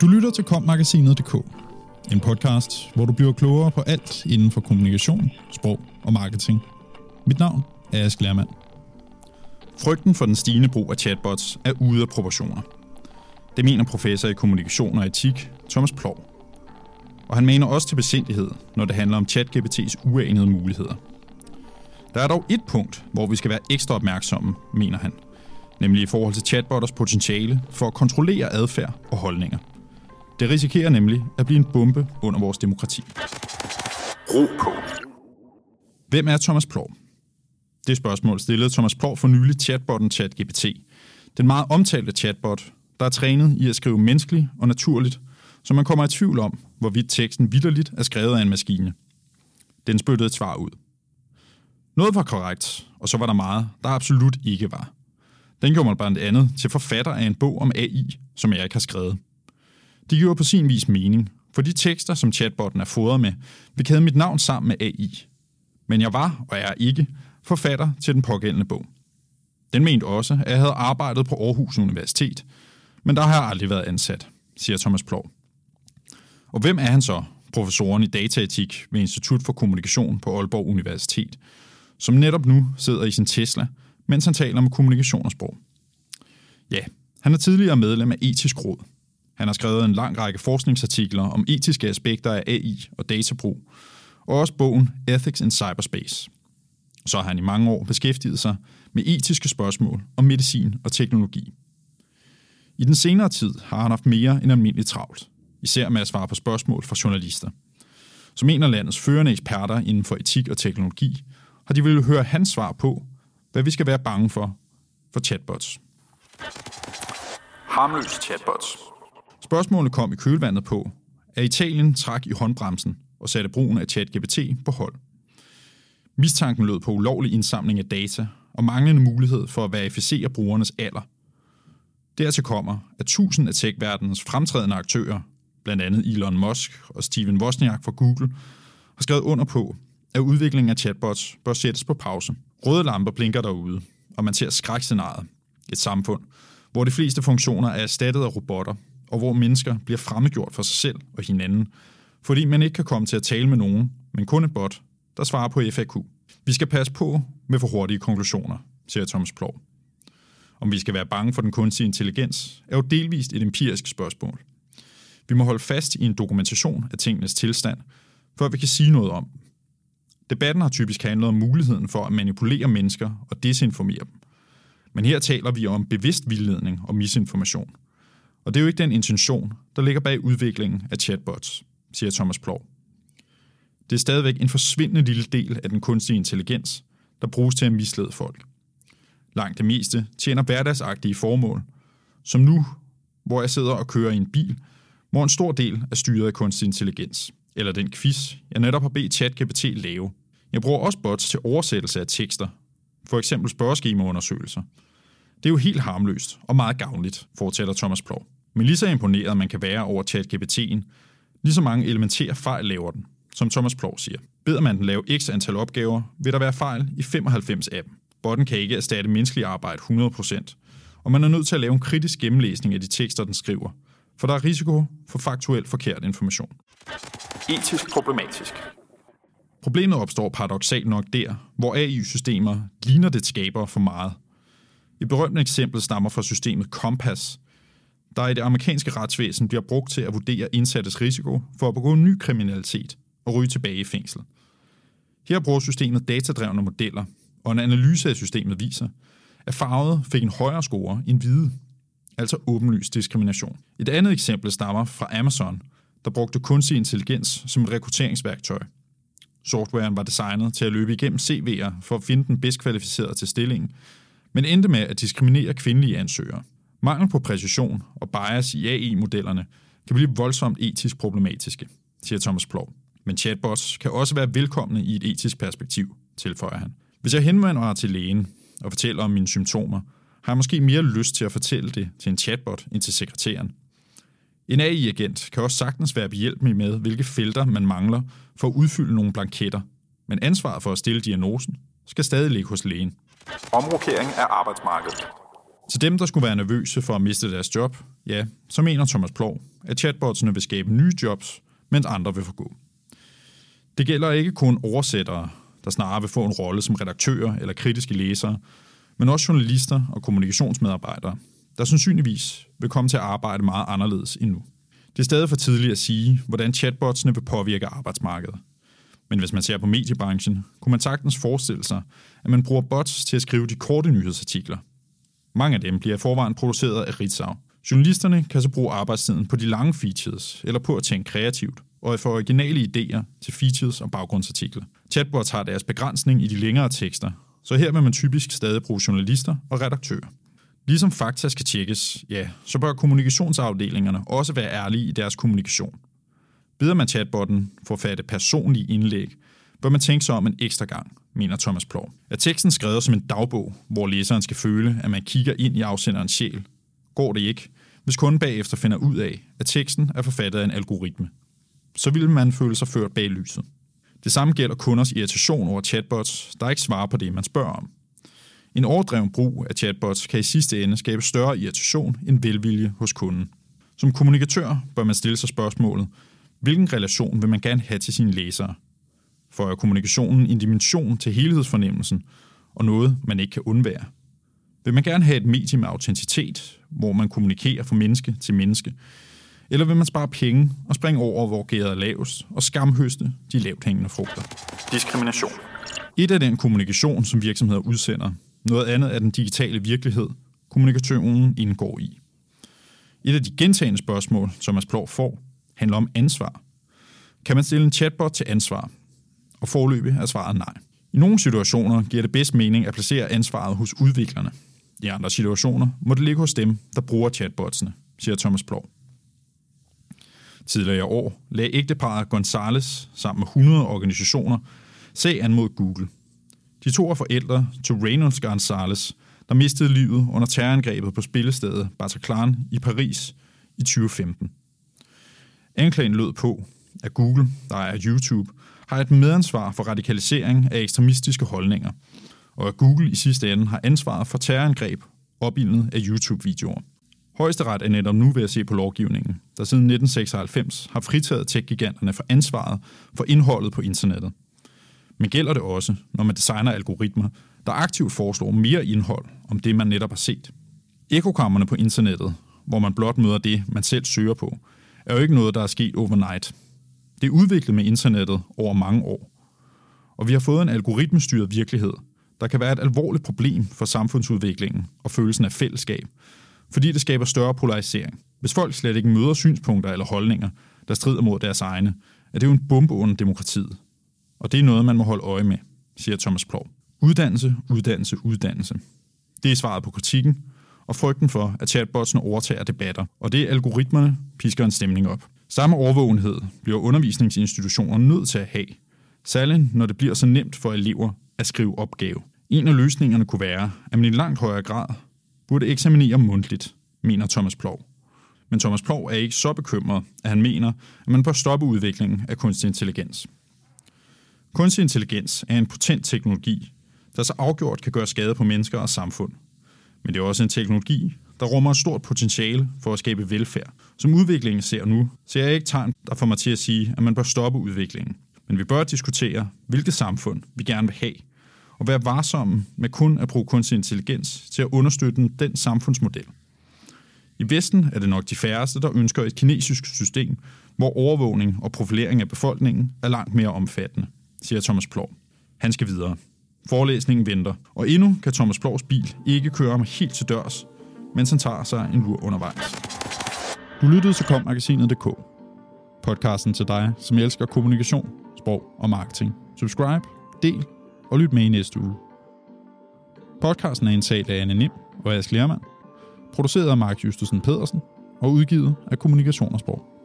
Du lytter til kommagasinet.dk, en podcast, hvor du bliver klogere på alt inden for kommunikation, sprog og marketing. Mit navn er Ask Lermand. Frygten for den stigende brug af chatbots er ude af proportioner. Det mener professor i kommunikation og etik, Thomas Plov. Og han mener også til besindighed, når det handler om ChatGPT's uanede muligheder. Der er dog et punkt, hvor vi skal være ekstra opmærksomme, mener han. Nemlig i forhold til chatbotters potentiale for at kontrollere adfærd og holdninger. Det risikerer nemlig at blive en bombe under vores demokrati. Ro på. Hvem er Thomas Plov? Det spørgsmål stillede Thomas Plov for nylig chatbotten ChatGPT. Den meget omtalte chatbot, der er trænet i at skrive menneskeligt og naturligt, så man kommer i tvivl om, hvorvidt teksten vidderligt er skrevet af en maskine. Den spyttede et svar ud. Noget var korrekt, og så var der meget, der absolut ikke var. Den gjorde mig blandt andet til forfatter af en bog om AI, som jeg ikke har skrevet. Det gjorde på sin vis mening, for de tekster, som chatbotten er fodret med, vi kæde mit navn sammen med AI. Men jeg var, og er ikke, forfatter til den pågældende bog. Den mente også, at jeg havde arbejdet på Aarhus Universitet, men der har jeg aldrig været ansat, siger Thomas Plov. Og hvem er han så, professoren i dataetik ved Institut for Kommunikation på Aalborg Universitet, som netop nu sidder i sin Tesla, mens han taler om kommunikation og sprog? Ja, han er tidligere medlem af Etisk Råd. Han har skrevet en lang række forskningsartikler om etiske aspekter af AI og databrug, og også bogen Ethics in Cyberspace. Så har han i mange år beskæftiget sig med etiske spørgsmål om medicin og teknologi. I den senere tid har han haft mere end almindeligt travlt, især med at svare på spørgsmål fra journalister. Som en af landets førende eksperter inden for etik og teknologi, har de ville høre hans svar på, hvad vi skal være bange for for chatbots. Harmløse chatbots. Spørgsmålet kom i kølvandet på, at Italien trak i håndbremsen og satte brugen af ChatGPT på hold. Mistanken lød på ulovlig indsamling af data og manglende mulighed for at verificere brugernes alder. Dertil kommer, at tusind af tech-verdenens fremtrædende aktører, blandt andet Elon Musk og Steven Wozniak fra Google, har skrevet under på, at udviklingen af chatbots bør sættes på pause. Røde lamper blinker derude, og man ser skrækscenariet. Et samfund, hvor de fleste funktioner er erstattet af robotter, og hvor mennesker bliver fremmedgjort for sig selv og hinanden, fordi man ikke kan komme til at tale med nogen, men kun et bot, der svarer på FAQ. Vi skal passe på med for hurtige konklusioner, siger Thomas Plov. Om vi skal være bange for den kunstige intelligens, er jo delvist et empirisk spørgsmål. Vi må holde fast i en dokumentation af tingenes tilstand, før vi kan sige noget om dem. Debatten har typisk handlet om muligheden for at manipulere mennesker og desinformere dem. Men her taler vi om bevidst vildledning og misinformation. Og det er jo ikke den intention, der ligger bag udviklingen af chatbots, siger Thomas Plov. Det er stadigvæk en forsvindende lille del af den kunstige intelligens, der bruges til at mislede folk. Langt det meste tjener hverdagsagtige formål, som nu, hvor jeg sidder og kører i en bil, hvor en stor del er styret af kunstig intelligens, eller den quiz, jeg netop har bedt ChatGPT lave. Jeg bruger også bots til oversættelse af tekster, for eksempel spørgeskemaundersøgelser. Det er jo helt harmløst og meget gavnligt, fortæller Thomas Plov. Men lige så imponeret man kan være over ChatGPT'en, lige så mange elementære fejl laver den, som Thomas Plov siger. Beder man den lave x antal opgaver, vil der være fejl i 95 af dem. Botten kan ikke erstatte menneskelig arbejde 100%, og man er nødt til at lave en kritisk gennemlæsning af de tekster, den skriver, for der er risiko for faktuelt forkert information. Etisk problematisk. Problemet opstår paradoxalt nok der, hvor AI-systemer ligner det skaber for meget. Et berømt eksempel stammer fra systemet Compass, der i det amerikanske retsvæsen bliver brugt til at vurdere indsattes risiko for at begå ny kriminalitet og ryge tilbage i fængsel. Her bruger systemet datadrevne modeller, og en analyse af systemet viser, at farvet fik en højere score end hvide, altså åbenlyst diskrimination. Et andet eksempel stammer fra Amazon, der brugte kunstig intelligens som et rekrutteringsværktøj. Softwaren var designet til at løbe igennem CV'er for at finde den bedst kvalificerede til stillingen, men endte med at diskriminere kvindelige ansøgere. Mangel på præcision og bias i AI-modellerne kan blive voldsomt etisk problematiske, siger Thomas Plov. Men chatbots kan også være velkomne i et etisk perspektiv, tilføjer han. Hvis jeg henvender mig til lægen og fortæller om mine symptomer, har jeg måske mere lyst til at fortælle det til en chatbot end til sekretæren. En AI-agent kan også sagtens være behjælpelig med, hvilke felter man mangler for at udfylde nogle blanketter, men ansvaret for at stille diagnosen skal stadig ligge hos lægen. Omrokering af arbejdsmarkedet. Til dem, der skulle være nervøse for at miste deres job, ja, så mener Thomas Plov, at chatbotsene vil skabe nye jobs, mens andre vil forgå. Det gælder ikke kun oversættere, der snarere vil få en rolle som redaktører eller kritiske læsere, men også journalister og kommunikationsmedarbejdere, der sandsynligvis vil komme til at arbejde meget anderledes endnu. Det er stadig for tidligt at sige, hvordan chatbotsene vil påvirke arbejdsmarkedet. Men hvis man ser på mediebranchen, kunne man sagtens forestille sig, at man bruger bots til at skrive de korte nyhedsartikler. Mange af dem bliver i forvejen produceret af Ritzau. Journalisterne kan så bruge arbejdstiden på de lange features, eller på at tænke kreativt, og at få originale idéer til features og baggrundsartikler. Chatbots har deres begrænsning i de længere tekster, så her vil man typisk stadig bruge journalister og redaktører. Ligesom fakta skal tjekkes, ja, så bør kommunikationsafdelingerne også være ærlige i deres kommunikation. Beder man chatbotten for at fatte personlige indlæg, bør man tænke sig om en ekstra gang, mener Thomas Plov. Er teksten skrevet som en dagbog, hvor læseren skal føle, at man kigger ind i afsenderens sjæl, går det ikke, hvis kunden bagefter finder ud af, at teksten er forfattet af en algoritme. Så vil man føle sig ført bag lyset. Det samme gælder kunders irritation over chatbots, der ikke svarer på det, man spørger om. En overdreven brug af chatbots kan i sidste ende skabe større irritation end velvilje hos kunden. Som kommunikatør bør man stille sig spørgsmålet, hvilken relation vil man gerne have til sine læsere? For kommunikationen en dimension til helhedsfornemmelsen og noget, man ikke kan undvære? Vil man gerne have et medie med autenticitet, hvor man kommunikerer fra menneske til menneske? Eller vil man spare penge og springe over, hvor gæret er lavest, og skamhøste de lavt hængende frugter? Diskrimination. Et er den kommunikation, som virksomheder udsender. Noget andet er den digitale virkelighed, kommunikationen indgår i. Et af de gentagende spørgsmål, som Mads Plov får, handler om ansvar. Kan man stille en chatbot til ansvar? Og forløbig er svaret nej. I nogle situationer giver det bedst mening at placere ansvaret hos udviklerne. I andre situationer må det ligge hos dem, der bruger chatbotsene, siger Thomas Plov. Tidligere i år lagde ægteparet Gonzales sammen med 100 organisationer sag an mod Google. De to er forældre til Reynolds Gonzales, der mistede livet under terrorangrebet på spillestedet Bataclan i Paris i 2015. Anklagen lød på, at Google, der er YouTube, har et medansvar for radikalisering af ekstremistiske holdninger, og at Google i sidste ende har ansvaret for terrorangreb opildnet af YouTube-videoer. Højesteret er netop nu ved at se på lovgivningen, der siden 1996 har fritaget tech-giganterne for ansvaret for indholdet på internettet. Men gælder det også, når man designer algoritmer, der aktivt foreslår mere indhold om det, man netop har set? Ekokammerne på internettet, hvor man blot møder det, man selv søger på, er jo ikke noget, der er sket overnight. Det er udviklet med internettet over mange år. Og vi har fået en algoritmestyret virkelighed, der kan være et alvorligt problem for samfundsudviklingen og følelsen af fællesskab, fordi det skaber større polarisering. Hvis folk slet ikke møder synspunkter eller holdninger, der strider mod deres egne, er det jo en bombe under demokratiet. Og det er noget, man må holde øje med, siger Thomas Plov. Uddannelse, uddannelse, uddannelse. Det er svaret på kritikken, og frygten for, at chatbotsene overtager debatter, og det er algoritmerne pisker en stemning op. Samme overvågenhed bliver undervisningsinstitutioner nødt til at have, særligt når det bliver så nemt for elever at skrive opgave. En af løsningerne kunne være, at man i langt højere grad burde eksaminere mundtligt, mener Thomas Plov. Men Thomas Plov er ikke så bekymret, at han mener, at man bør stoppe udviklingen af kunstig intelligens. Kunstig intelligens er en potent teknologi, der så afgjort kan gøre skade på mennesker og samfund. Men det er også en teknologi, der rummer et stort potentiale for at skabe velfærd. Som udviklingen ser nu, ser jeg ikke tegn, der får mig til at sige, at man bør stoppe udviklingen. Men vi bør diskutere, hvilket samfund vi gerne vil have, og være varsomme med kun at bruge kunstig intelligens til at understøtte den samfundsmodel. I Vesten er det nok de færreste, der ønsker et kinesisk system, hvor overvågning og profilering af befolkningen er langt mere omfattende, siger Thomas Plov. Han skal videre. Forelæsningen venter, og endnu kan Thomas Plovs bil ikke køre ham helt til dørs, mens han tager sig en lur undervejs. Du lyttede til kommagasinet.dk. Podcasten til dig, som elsker kommunikation, sprog og marketing. Subscribe, del og lyt med i næste uge. Podcasten er indtalt af Anne Nim og Ask Lermand, produceret af Mark Justusen Pedersen og udgivet af Kommunikation og Sprog.